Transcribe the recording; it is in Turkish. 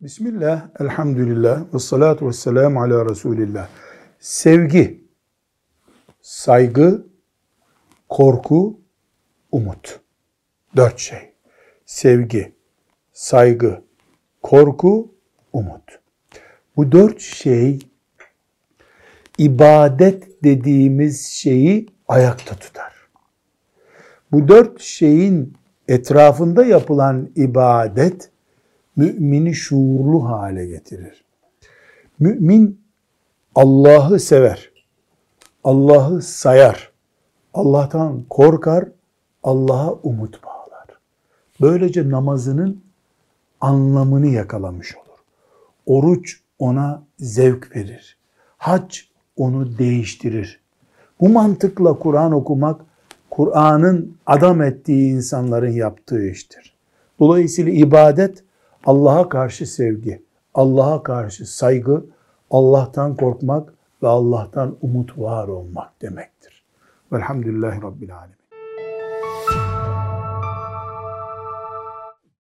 Bismillah, elhamdülillah, ve salatu ve selamu ala Resulillah. Sevgi, saygı, korku, umut. Dört şey. Sevgi, saygı, korku, umut. Bu dört şey ibadet dediğimiz şeyi ayakta tutar. Bu dört şeyin etrafında yapılan ibadet mümini şuurlu hale getirir. Mümin Allah'ı sever. Allah'ı sayar. Allah'tan korkar. Allah'a umut bağlar. Böylece namazının anlamını yakalamış olur. Oruç ona zevk verir. Hac onu değiştirir. Bu mantıkla Kur'an okumak, Kur'an'ın adam ettiği insanların yaptığı iştir. Dolayısıyla ibadet Allah'a karşı sevgi, Allah'a karşı saygı, Allah'tan korkmak ve Allah'tan umut var olmak demektir. Velhamdülillahi Rabbil Alemin.